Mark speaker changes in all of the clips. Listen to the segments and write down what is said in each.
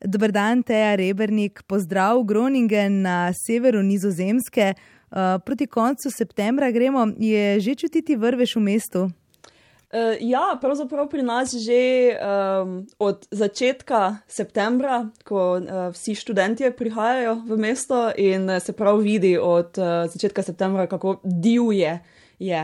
Speaker 1: Dobr dan, Teja Rebernik, pozdrav Groningen na severu Nizozemske. Uh, proti koncu septembra gremo, je že čutiti vrvež v mestu?
Speaker 2: Uh, ja, pravzaprav pri nas že um, od začetka septembra, ko uh, vsi študenti prihajajo v mesto in se prav vidi od uh, začetka septembra, kako divje je.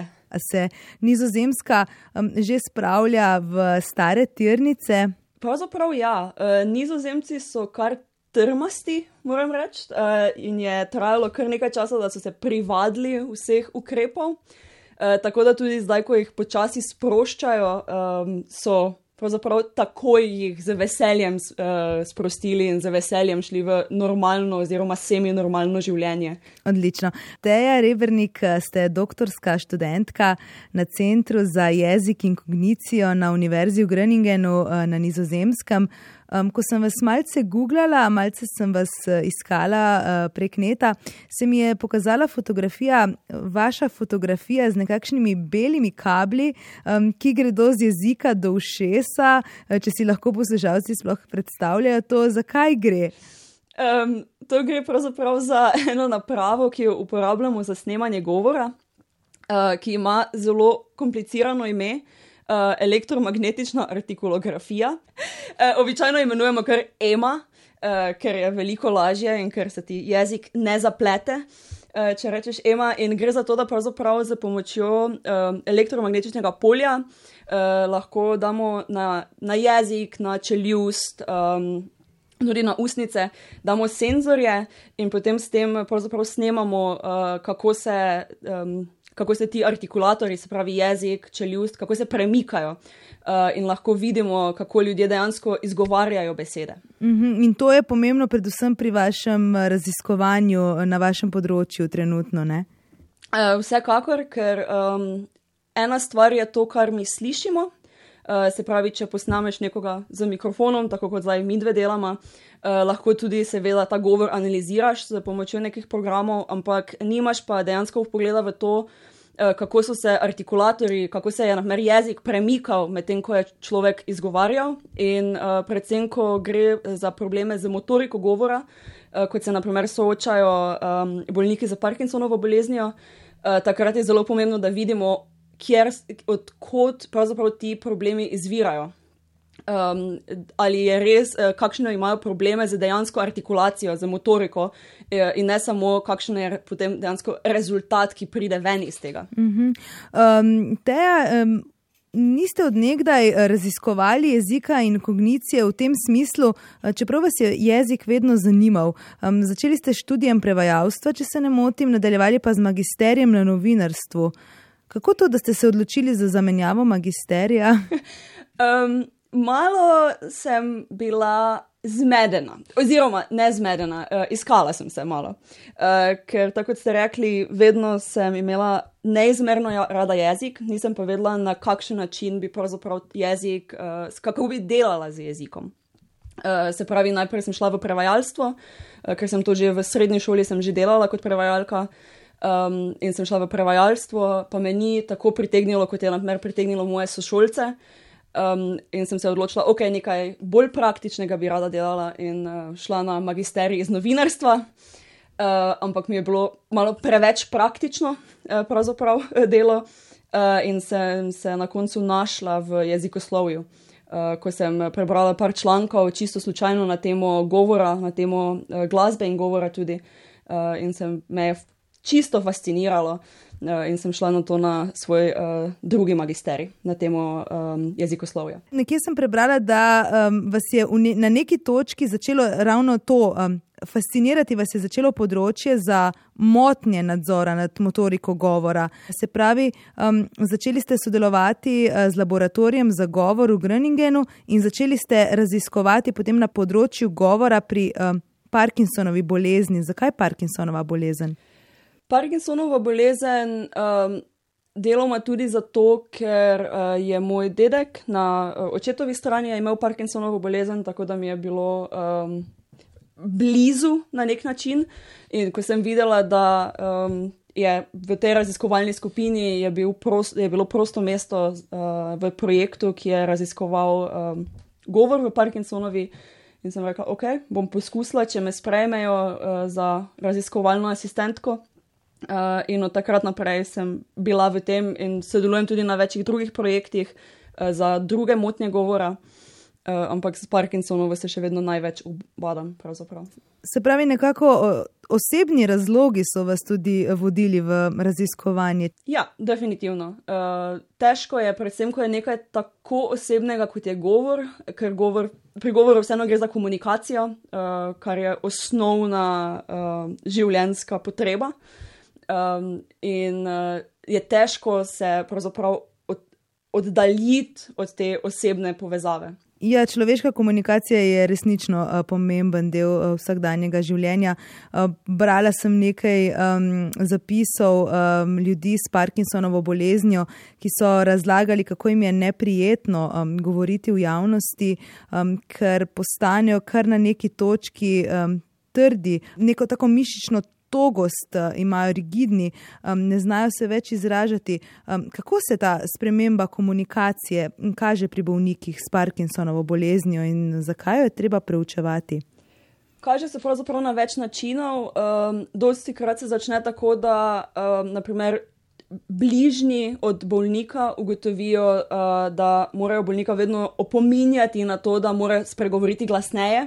Speaker 1: Se Nizozemska um, že spravlja v stare tirnice?
Speaker 2: Pravzaprav ja. Uh, nizozemci so kar trmasti, moram reči, uh, in je trajalo kar nekaj časa, da so se privadili vseh ukrepov. Uh, tako da tudi zdaj, ko jih počasi sproščajo, um, so pravzaprav takoj jih z veseljem uh, sprostili in z veseljem šli v normalno oziroma semi-normalno življenje.
Speaker 1: Odlično. Teja Rebernik, ste doktorska študentka na Centru za jezik in kognicijo na Univerzi v Greningenu na Nizozemskem. Um, ko sem vas malce googlala, malce sem vas uh, iskala uh, prek neta, se mi je pokazala fotografija, vaša fotografija z nekakšnimi belimi kabli, um, ki gredo z jezika do ušesa. Uh, če si lahko poslušalci sploh predstavljajo to, zakaj gre.
Speaker 2: Um, to gre pravzaprav za eno napravo, ki jo uporabljamo za snemanje govora, uh, ki ima zelo komplicirano ime uh, elektromagnetična artikulografija. Uh, običajno imenujemo kar EMA, uh, ker je veliko lažje in ker se ti jezik ne zaplete. Uh, če rečeš EMA, in gre za to, da pravzaprav z pomočjo uh, elektromagnetičnega polja uh, lahko damo na, na jezik, na čeljust. Um, Tudi na usnice damo senzorje, in potem s tem pravzaprav snemamo, uh, kako se um, kako se ti artikulatori, se pravi jezik, čeljust, kako se premikajo. Uh, in lahko vidimo, kako ljudje dejansko izgovarjajo besede.
Speaker 1: Mhm, -huh. In to je pomembno, predvsem pri vašem raziskovanju na vašem področju, trenutno.
Speaker 2: Uh, vsekakor, ker um, ena stvar je to, kar mi slišimo. Uh, se pravi, če posnameš nekoga z mikrofonom, tako kot zdaj mi dve delamo, uh, lahko tudi, seveda, ta govor analiziraš z pomočjo nekih programov, ampak nimaš pa dejansko pogleda v to, uh, kako so se artikulatori, kako se je naprimer jezik premikal medtem, ko je človek izgovarjal, in uh, predvsem, ko gre za probleme z motoriko govora, uh, kot se naprimer soočajo um, bolniki za Parkinsonovo boleznijo, uh, takrat je zelo pomembno, da vidimo. Kjer, odkot pravzaprav ti problemi izvirajo um, ali je res, uh, kakšne imajo probleme z dejansko artikulacijo, z motoriko, uh, in ne samo, kakšen je potem dejansko rezultat, ki pride ven iz tega. Uh -huh.
Speaker 1: um, te, um... Niste odnegdaj raziskovali jezika in kognicije v tem smislu, čeprav vas je jezik vedno zanimal. Um, začeli ste študijem prevajalstva, če se ne motim, nadaljevali pa z magisterijem na novinarstvu. Kako to, da ste se odločili za zamenjavo magisterija?
Speaker 2: um, malo sem bila zmedena, oziroma ne zmedena, uh, iskala sem se malo. Uh, ker, tako kot ste rekli, vedno sem imela neizmerno rada jezik, nisem pa vedela, na kakšen način bi pravzaprav jezik, uh, kako bi delala z jezikom. Uh, se pravi, najprej sem šla v prevajalstvo, uh, ker sem to že v srednji šoli delala kot prevajalka. Um, in sem šla v prevajalstvo, pa me ni tako pritegnilo, kot je naprimer pritegnilo moje sošolce. Um, in sem se odločila, okay, nekaj bolj praktičnega bi rada delala, in uh, šla na magisterij iz novinarstva. Uh, ampak mi je bilo malo preveč praktično, uh, pravzaprav delo, uh, in sem se na koncu našla v jezikoslovju. Uh, ko sem prebrala par člankov, čisto slučajno na temo govora, na temo uh, glasbe in govora tudi, uh, in se me je čisto fasciniralo. Eh, in sem šla na to na svoj uh, drugi magisterij na temo um, jezikoslovja.
Speaker 1: Nekje sem prebrala, da um, vas je ne, na neki točki začelo ravno to. Um, Fascinirati vas je začelo področje za motnje nadzora nad motoriko govora. Se pravi, um, začeli ste sodelovati z laboratorijem za govor v Greningenu in začeli ste raziskovati potem na področju govora pri um, Parkinsonovi bolezni. Zakaj Parkinsonova bolezen?
Speaker 2: Parkinsonova bolezen um, deloma tudi zato, ker uh, je moj dedek na uh, očetovi strani imel Parkinsonovo bolezen, tako da mi je bilo um, blizu na nek način. In ko sem videla, da um, je v tej raziskovalni skupini je, bil prost, je bilo prosto mesto uh, v projektu, ki je raziskoval um, govor v Parkinsonovi. In sem rekla, ok, bom poskusila, če me sprejmejo uh, za raziskovalno asistentko. Uh, in od takrat naprej sem bila v tem in sodelujem tudi na večjih drugih projektih uh, za druge motnje govora. Uh, ampak s Parkinsonovo se še vedno največ ubadam.
Speaker 1: Se pravi, nekako osebni razlogi so vas tudi vodili v raziskovanje?
Speaker 2: Ja, definitivno. Uh, težko je, predvsem, ko je nekaj tako osebnega, kot je govor, ker govor, pri govoru vseeno gre za komunikacijo, uh, kar je osnovna uh, življenjska potreba. Um, in uh, je težko se pravzaprav od, oddaljiti od te osebne povezave.
Speaker 1: Ja, človeška komunikacija je resnično uh, pomemben del uh, vsakdanjega življenja. Uh, brala sem nekaj um, zapisov um, ljudi s Parkinsonovo boleznjo, ki so razlagali, kako jim je neprijetno um, govoriti v javnosti, um, ker postanejo kar na neki točki um, trdi, neko tako mišično togost, uh, imajo rigidni, ne znajo se več izražati. Kako se ta sprememba komunikacije kaže pri bolnikih s Parkinsonovo boleznijo in zakaj jo je treba preučevati?
Speaker 2: Kaže se pravzaprav na več načinov. Um, dosti krat se začne tako, da um, naprimer. Bližnji od bolnika ugotovijo, uh, da morajo bolnika vedno opominjati na to, da mora spregovoriti glasneje,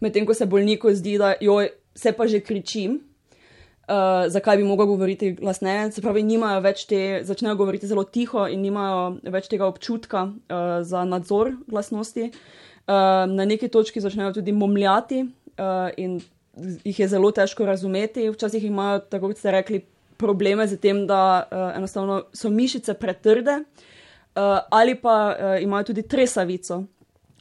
Speaker 2: medtem ko se bolniku zdi, da joj, se pa že kričim, uh, zakaj bi mogel govoriti glasneje. Se pravi, nimajo več te, začnejo govoriti zelo tiho in nimajo več tega občutka uh, za nadzor glasnosti. Uh, na neki točki začnejo tudi momljati uh, in jih je zelo težko razumeti. Včasih imajo, tako kot ste rekli, probleme z tem, da uh, enostavno so mišice pretrde uh, ali pa uh, imajo tudi tresavico.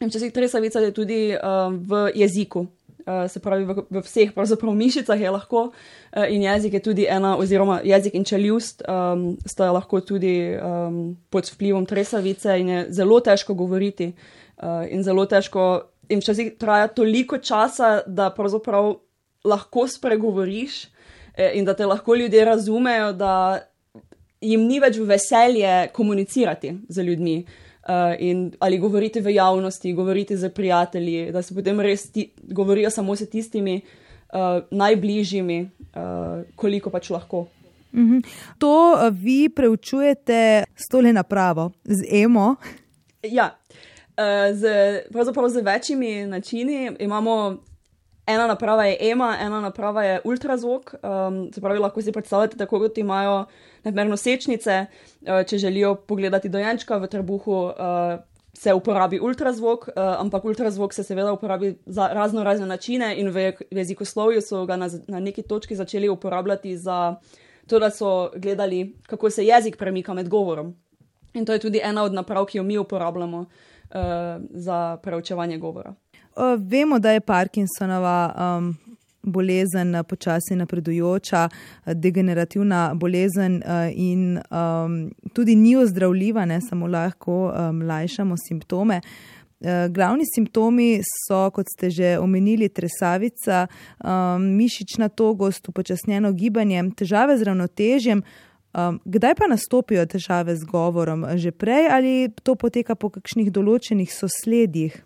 Speaker 2: In včasih tresavica je tudi uh, v jeziku. Uh, se pravi, v, v vseh mišicah je lahko, uh, in jezik je tudi ena, oziroma jezik in čeljust um, sta lahko tudi um, pod vplivom tresavice in je zelo težko govoriti. Uh, in zelo težko, in včasih traja toliko časa, da pravzaprav lahko spregovoriš eh, in da te lahko ljudje razumejo, da jim ni več veselje komunicirati z ljudmi. Uh, uh, in ali govoriti v javnosti, govoriti z prijatelji, da se potem res ti, govorijo samo s tistimi uh, najbližjimi, uh, koliko pač lahko.
Speaker 1: Mhm. To vi preučujete s tole napravo, z emo?
Speaker 2: Ja, z, pravzaprav z večjimi načini. Imamo ena naprava je ema, ena naprava je ultrazvok. Um, se pravi, lahko si predstavljate, tako kot imajo namerno sečnice, uh, če želijo pogledati dojenčka v trebuhu. Uh, Se uporabi ultrazvok, uh, ampak ultrazvok se seveda uporabi za razno razne načine, in v jezikoslovju so ga na, na neki točki začeli uporabljati za to, da so gledali, kako se jezik premika med govorom. In to je tudi ena od naprav, ki jo mi uporabljamo uh, za preučevanje govora.
Speaker 1: Uh, vemo, da je Parkinsonova um, bolezen uh, počasi napredujoča, uh, degenerativna bolezen uh, in um, tudi ni ozdravljiva, ne samo lahko um, lajšamo simptome. Glavni simptomi so, kot ste že omenili, tresavica, um, mišična togost, upočasnjeno gibanje, težave z ravnotežjem. Um, kdaj pa nastopijo težave z govorom? Že prej ali to poteka po kakšnih določenih sosledjih?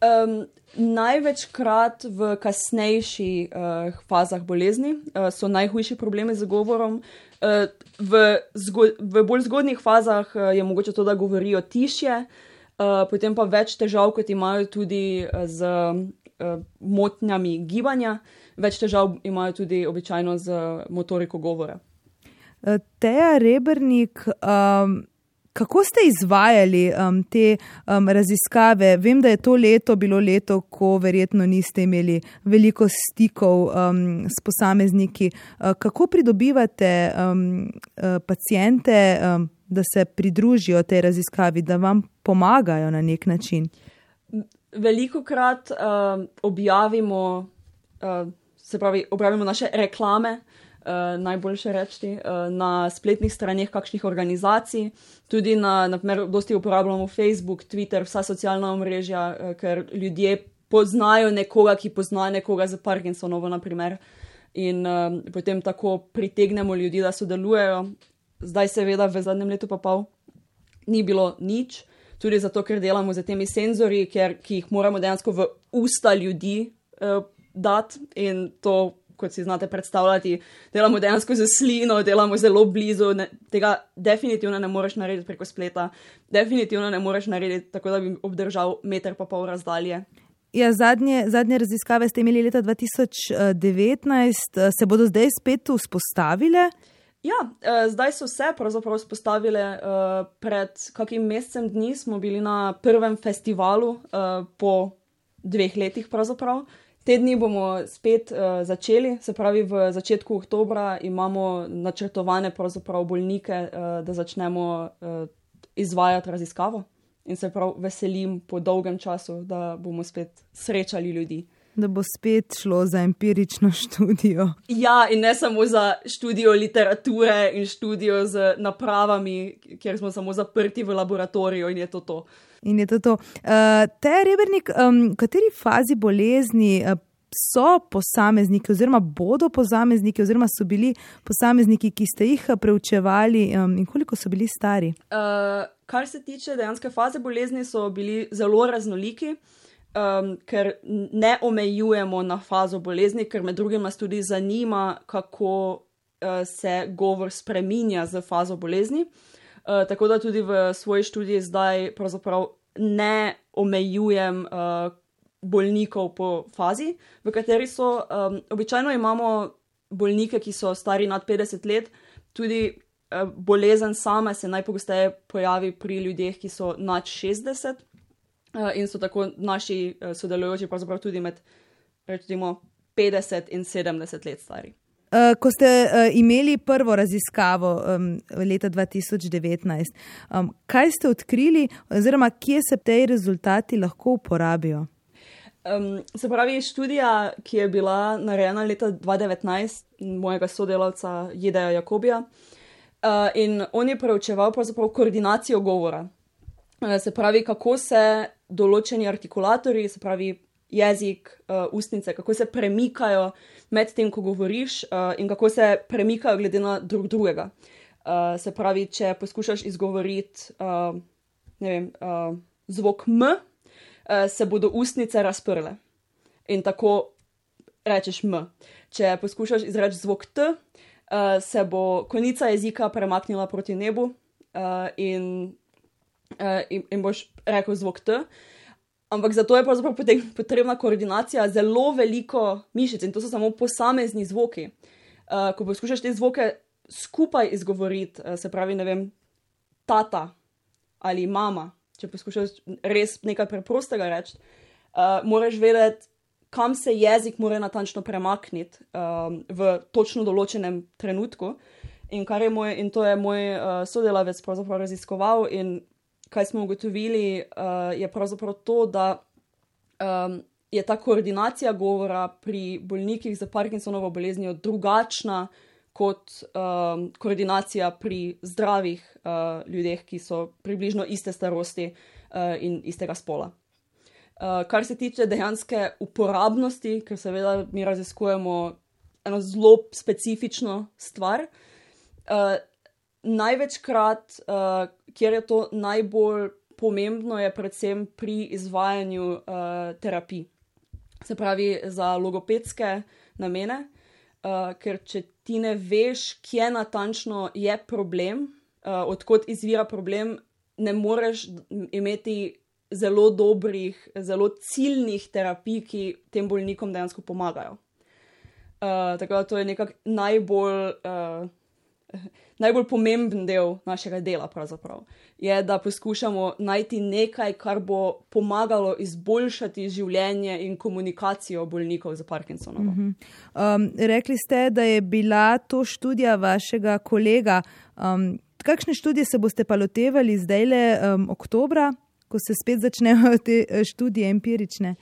Speaker 2: Um, Največkrat v kasnejših uh, fazah bolezni uh, so najhujši problemi z govorom. Uh, v, v bolj zgodnih fazah uh, je mogoče to, da govorijo tišje, uh, potem pa več težav, kot imajo tudi z uh, motnjami gibanja, več težav imajo tudi običajno z motoriko govora.
Speaker 1: Teja Rebrnik. Um... Kako ste izvajali um, te um, raziskave? Vem, da je to leto bilo leto, ko verjetno niste imeli veliko stikov um, s posamezniki. Uh, kako pridobivate um, uh, pacijente, um, da se pridružijo tej raziskavi, da vam pomagajo na nek način?
Speaker 2: Veliko krat uh, objavimo, uh, se pravi, objavimo naše reklame uh, najboljše reči, uh, na spletnih straneh kakšnih organizacij, tudi na, naprimer, dosti uporabljamo Facebook, Twitter, vsa socialna omrežja, uh, ker ljudje poznajo nekoga, ki pozna nekoga za Parkinsonovo, naprimer, in uh, potem tako pritegnemo ljudi, da sodelujejo. Zdaj, seveda, v zadnjem letu pa pol ni bilo nič. tudi zato, ker delamo z temi senzori, ker, ki jih moramo dejansko v usta ljudi uh, dati in to. Kot si znate predstavljati, delamo dejansko z slino, delamo zelo blizu. Ne, tega definitivno ne moreš narediti preko spleta, definitivno ne moreš narediti tako, da bi obdržal meter pa pol razdalje.
Speaker 1: Ja, zadnje, zadnje raziskave ste imeli leta 2019, eh, se bodo zdaj spet vzpostavile?
Speaker 2: Ja, eh, zdaj so se pravzaprav vzpostavile. Eh, pred kakim mesecem dni smo bili na prvem festivalu po dveh letih. Pravzaprav. Te dni bomo spet začeli, se pravi v začetku oktobra imamo načrtovane bolnike, da začnemo izvajati raziskavo in se prav veselim po dolgem času, da bomo spet srečali ljudi.
Speaker 1: Da bo spet šlo za empirično študijo.
Speaker 2: Ja, in ne samo za študijo literature in študijo z napravami, kjer smo samo zaprti v laboratoriju in je to to.
Speaker 1: In je to to. Uh, te rebernik, um, v kateri fazi bolezni uh, so posamezniki, oziroma bodo posamezniki, oziroma so bili posamezniki, ki ste jih preučevali um, in koliko so bili stari?
Speaker 2: Uh, kar se tiče dejanske faze bolezni, so bili zelo raznoliki. Um, ker ne omejujemo na fazo bolezni, ker med drugim nas tudi zanima, kako uh, se govor spreminja z fazo bolezni. Uh, tako da tudi v svoji študiji zdaj ne omejujem uh, bolnikov po fazi, v kateri so. Um, običajno imamo bolnike, ki so stari nad 50 let, tudi Eh, bolezen sama se najpogosteje pojavi pri ljudeh, ki so nad 60 eh, in so tako naši eh, sodelujoči, pravzaprav tudi med recimo 50 in 70 let stari.
Speaker 1: Ko ste imeli prvo raziskavo um, leta 2019, um, kaj ste odkrili, oziroma kje se te rezultati lahko uporabijo?
Speaker 2: Um, se pravi, študija, ki je bila narejena leta 2019, mojega sodelavca Jedeja Jakobija, uh, Uh, in on je preučeval koordinacijo govora. Uh, se pravi, kako se določeni artikulatori, se pravi jezik, uh, ustnice, kako se premikajo med tem, ko govoriš, uh, in kako se premikajo glede na drug drugega. Uh, se pravi, če poskušaš izgovoriti uh, vem, uh, zvok M, uh, se bodo ustnice razprle in tako rečeš M. Če poskušaš izreči zvok T, uh, se bo konica jezika premaknila proti nebu uh, in, uh, in, in boš rekel zvok T. Ampak za to je pravzaprav potrebna koordinacija zelo veliko mišic in to so samo posamezni zvoki. Uh, ko poskušaš te zvoke skupaj izgovoriti, uh, se pravi, ne vem, tata ali mama, če poskušaš res nekaj preprostega reči, uh, moraš vedeti, kam se jezik mora natančno premakniti um, v točno določenem trenutku. In, moj, in to je moj uh, sodelavec raziskoval, in kaj smo ugotovili, uh, je pravzaprav to, da um, je ta koordinacija govora pri bolnikih z Parkinsonovo boleznijo drugačna kot um, koordinacija pri zdravih uh, ljudeh, ki so približno iste starosti uh, in istega spola. Uh, kar se tiče dejanske uporabnosti, ker seveda mi raziskujemo eno zelo specifično stvar, uh, največkrat, uh, kjer je to najbolj pomembno, je predvsem pri izvajanju uh, terapij. Se pravi, za logopedske namene, uh, ker če ti ne veš, kje natančno je problem, uh, odkot izvira problem, ne moreš imeti zelo dobrih, zelo ciljnih terapij, ki tem bolnikom dejansko pomagajo. Uh, tako da to je nekako najbolj, uh, najbolj pomemben del našega dela, pravzaprav. je, da poskušamo najti nekaj, kar bo pomagalo izboljšati življenje in komunikacijo bolnikov z Parkinsonom. Uh -huh.
Speaker 1: um, rekli ste, da je bila to študija vašega kolega. Um, kakšne študije se boste pa lotevali zdaj le um, oktobra? ko se spet začnejo te eh, študije empirične?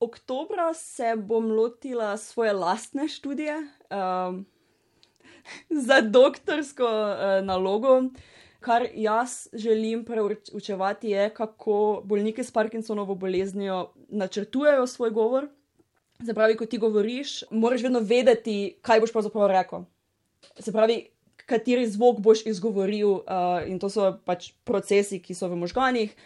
Speaker 2: Oktobra se bom lotila svoje lastne študije um, za doktorsko uh, nalogo. Kar jaz želim preučevati, je, kako bolniki s Parkinsonovo boleznijo načrtujejo svoj govor. Se pravi, ko ti govoriš, moraš vedno vedeti, kaj boš pravzaprav rekel. Se pravi, kateri zvok boš izgovoril, uh, in to so pač procesi, ki so v možganjih.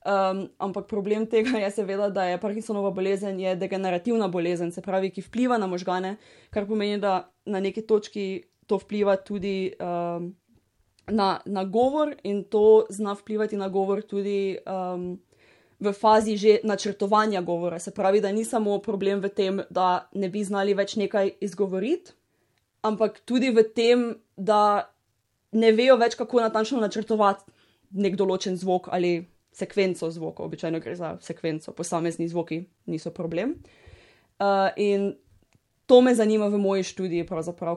Speaker 2: Um, ampak problem tega je seveda, da je Parkinsonova bolezen je degenerativna bolezen, se pravi, ki vpliva na možgane, kar pomeni, da na neki točki to vpliva tudi um, na, na govor in to zna vplivati na govor tudi um, v fazi že načrtovanja govora. Se pravi, da ni samo problem v tem, da ne bi znali več nekaj izgovoriti, ampak tudi v tem, da ne vejo več, kako natančno načrtovati nek določen zvok ali sekvenco zvokov, običajno gre za sekvenco, posamezni zvoki niso problem. Uh, in to me zanima v moji študiji,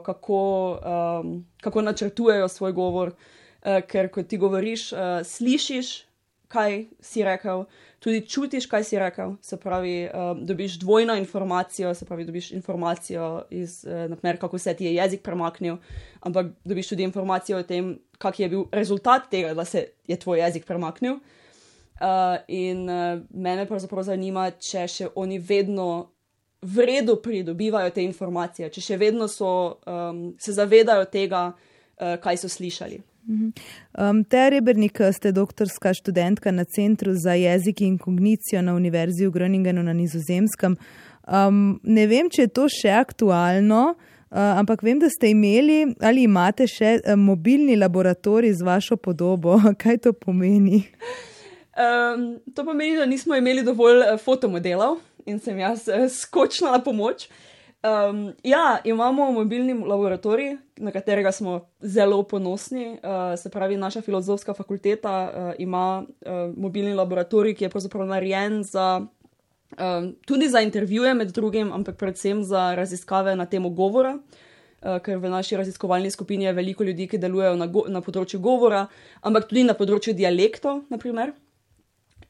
Speaker 2: kako, um, kako načrtujejo svoj govor, uh, ker ko ti govoriš, uh, slišiš, kaj si rekel, tudi čutiš, kaj si rekel. Se pravi, um, dobiš dvojno informacijo, se pravi, dobiš informacijo iz, uh, naprimer, kako se ti je jezik premaknil, ampak dobiš tudi informacijo o tem, kak je bil rezultat tega, da se je tvoj jezik premaknil. Uh, in uh, mene pravzaprav zanima, če še oni vedno v redu pridobivajo te informacije, če še vedno so, um, se zavedajo tega, uh, kaj so slišali.
Speaker 1: Mhm. Um, Teja Rebernik, ste doktorska študentka na Centru za jezik in kognicijo na Univerzi v Groningenu na Nizozemskem. Um, ne vem, če je to še aktualno, uh, ampak vem, da ste imeli ali imate še uh, mobilni laboratorij z vašo podobo. Kaj to pomeni?
Speaker 2: Um, to pomeni, da nismo imeli dovolj uh, fotomodelov in sem jaz uh, skočila na pomoč. Um, ja, imamo mobilni laboratorij, na katerega smo zelo ponosni. Uh, se pravi, naša filozofska fakulteta uh, ima uh, mobilni laboratorij, ki je pravzaprav narejen za, um, tudi za intervjuje, med drugim, ampak predvsem za raziskave na temo govora. Uh, ker v naši raziskovalni skupini je veliko ljudi, ki delujejo na, na področju govora, ampak tudi na področju dialektov, naprimer.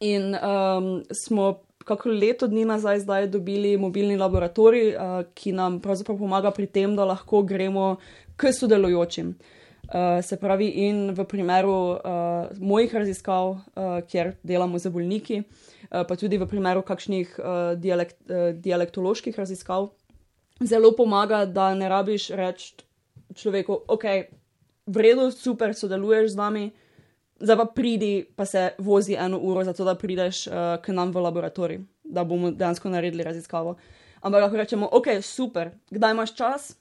Speaker 2: In um, smo kako leto dni nazaj zdaj dobili mobilni laboratorij, uh, ki nam pravzaprav pomaga pri tem, da lahko gremo k sodelujočim. Uh, se pravi, in v primeru uh, mojih raziskav, uh, kjer delamo z bolniki, uh, pa tudi v primeru kakšnih uh, dialekt, uh, dialektoloških raziskav, zelo pomaga, da ne rabiš reči človeku, ok, v redu, super, sodeluješ z nami, uh, zdaj pa pridi, pa se vozi eno uro, zato da prideš uh, k nam v laboratorij, da bomo dejansko naredili raziskavo. Ampak lahko rečemo, ok, super, kdaj imaš čas,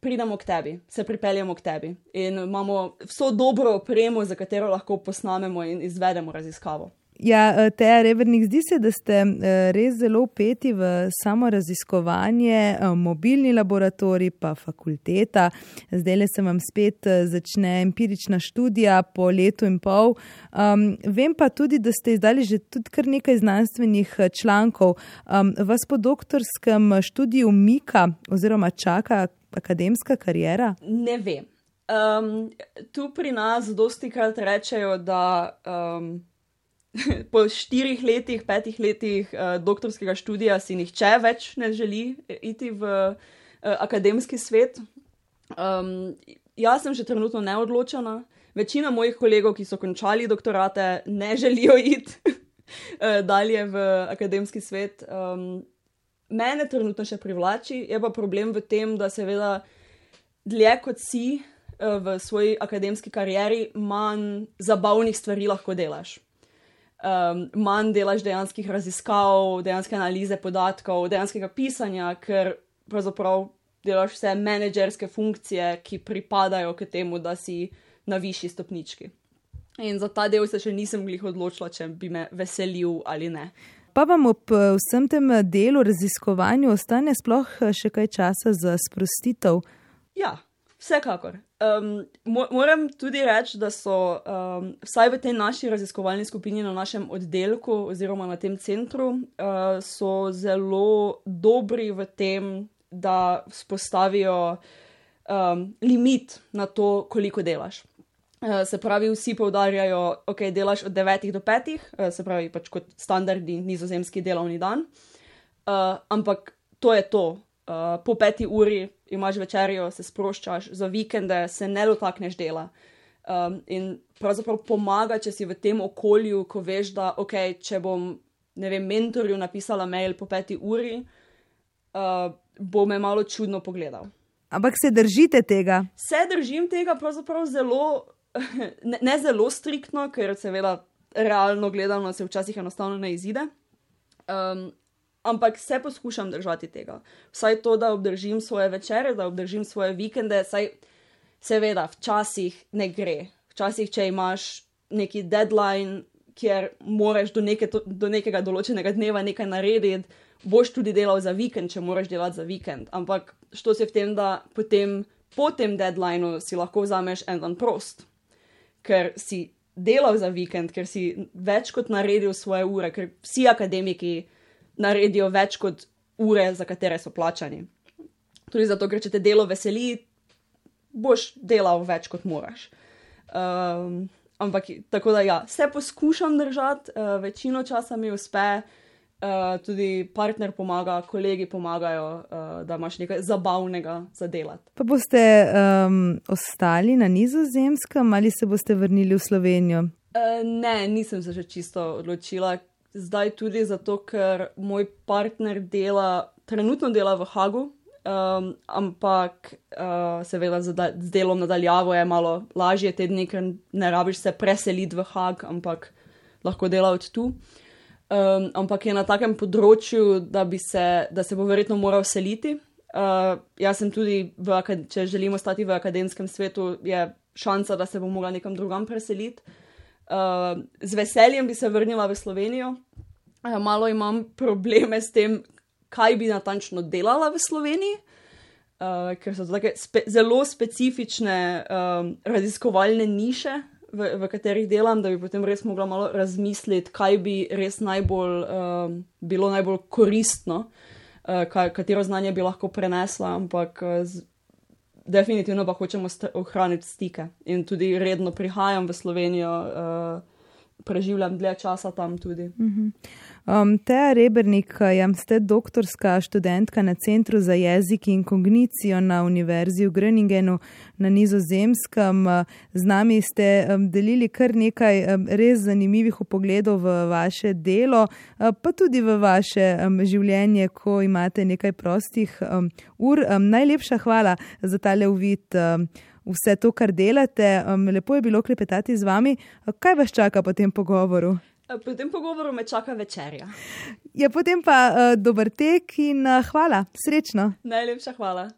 Speaker 2: pridemo k tebi, se pripeljemo k tebi in imamo vso dobro opremo, za katero lahko posnamemo in izvedemo raziskavo.
Speaker 1: Ja, eh, Teja Revernik, zdi se, da ste eh, res zelo upeti v samo raziskovanje, eh, mobilni laboratorij, pa fakulteta. Zdaj le se vam spet začne empirična študija po letu in pol. Um, vem pa tudi, da ste izdali že tudi kar nekaj znanstvenih člankov. Um, vas po doktorskem študiju Mika oziroma čaka akademska karijera?
Speaker 2: Ne vem. Um, tu pri nas dosti krat rečejo, da. Um, po štirih letih, petih letih uh, doktorskega študija si nihče več ne želi iti v uh, akademski svet. Um, jaz sem že trenutno neodločena. Večina mojih kolegov, ki so končali doktorate, ne želijo iti uh, dalje v akademski svet. Um, mene trenutno še privlači, je pa problem v tem, da seveda dlje kot si v svoji akademski karieri, manj zabavnih stvari lahko delaš um, manj delaš dejanskih raziskav, dejanske analize podatkov, dejanskega pisanja, ker pravzaprav delaš vse menedžerske funkcije, ki pripadajo k temu, da si na višji stopnički. In za ta del se še nisem glih odločila, če bi me veselil ali ne.
Speaker 1: Pa vam ob eh, vsem tem delu raziskovanju ostane sploh eh, še kaj časa za sprostitev?
Speaker 2: Ja, Vsekakor. Um, moram tudi reči, da so um, vsaj v tej naši raziskovalni skupini, na našem oddelku oziroma na tem centru, uh, so zelo dobri v tem, da spostavijo um, limit na to, koliko delaš. Uh, se pravi, vsi poudarjajo, da okay, delaš od 9 do 5, uh, se pravi, pač kot standardni nizozemski delovni dan. Uh, ampak to je to. Uh, po peti uri imaš večerjo, se sproščaš, za vikende se ne dotakneš dela. Um, in pravzaprav pomaga, če si v tem okolju, ko veš, da okay, če bom vem, mentorju napisala mail po peti uri, uh, bo me malo čudno pogledal.
Speaker 1: Ampak se držite tega?
Speaker 2: Se držim tega, pravzaprav zelo, ne, ne zelo striktno, ker seveda realno gledano se včasih enostavno ne izide. Um, ampak se poskušam držati tega. Vsaj to, da obdržim svoje večere, da obdržim svoje vikende, saj seveda včasih ne gre. Včasih, če imaš neki deadline, kjer moraš do, neke, do nekega določenega dneva nekaj narediti, boš tudi delal za vikend, če moraš delati za vikend. Ampak što se v tem, da potem po tem deadlineu si lahko vzameš en dan prost, ker si delal za vikend, ker si več kot naredil svoje ure, ker vsi akademiki naredijo več kot ure, za katere so plačani. Tudi zato, ker če te delo veseli, boš delal več kot moraš. Um, ampak tako da ja, se poskušam držati, uh, večino časa mi uspe. Uh, tudi partner pomaga, kolegi pomagajo, uh, da imaš nekaj zabavnega za delati.
Speaker 1: Pa boste um, ostali na Nizozemskem ali se boste vrnili v Slovenijo?
Speaker 2: Uh, ne, nisem se še čisto odločila. Zdaj tudi zato, ker moj partner dela, trenutno dela v Hagu, um, ampak uh, seveda z, z delom nadaljavo je malo lažje tedni, ker ne rabiš se preseliti v Hag, ampak lahko dela od tu um, ampak je na takem področju, da, se, da se bo verjetno moral seliti. Uh, jaz sem tudi, v, če želimo ostati v akademskem svetu, je šansa, da se bo mogla nekam drugam preseliti. Uh, z veseljem bi se vrnila v Slovenijo. Uh, malo imam probleme s tem, kaj bi natančno delala v Sloveniji, uh, ker so to tako spe zelo specifične um, raziskovalne niše, v, v katerih delam, da bi potem res mogla malo razmisliti, kaj bi res najbolj, uh, bilo najbolj koristno, uh, kaj, katero znanje bi lahko prenesla, ampak uh, z, definitivno pa hočemo ohraniti stike. In tudi redno prihajam v Slovenijo, uh, preživljam dlje časa tam tudi. Uh
Speaker 1: -huh. Um, Teja Rebernik, jam ste doktorska študentka na Centru za jezik in kognicijo na Univerzi v Greningenu na nizozemskem. Z nami ste um, delili kar nekaj um, res zanimivih pogledov v vaše delo, uh, pa tudi v vaše um, življenje, ko imate nekaj prostih um, ur. Um, najlepša hvala za tale uvid. Um, Vse to, kar delate, um, lepo je bilo klepetati z vami. Kaj vas čaka po tem pogovoru?
Speaker 2: Po tem pogovoru me čaka večerja.
Speaker 1: Ja, potem pa uh, dober tek in uh, hvala, srečno.
Speaker 2: Najlepša hvala.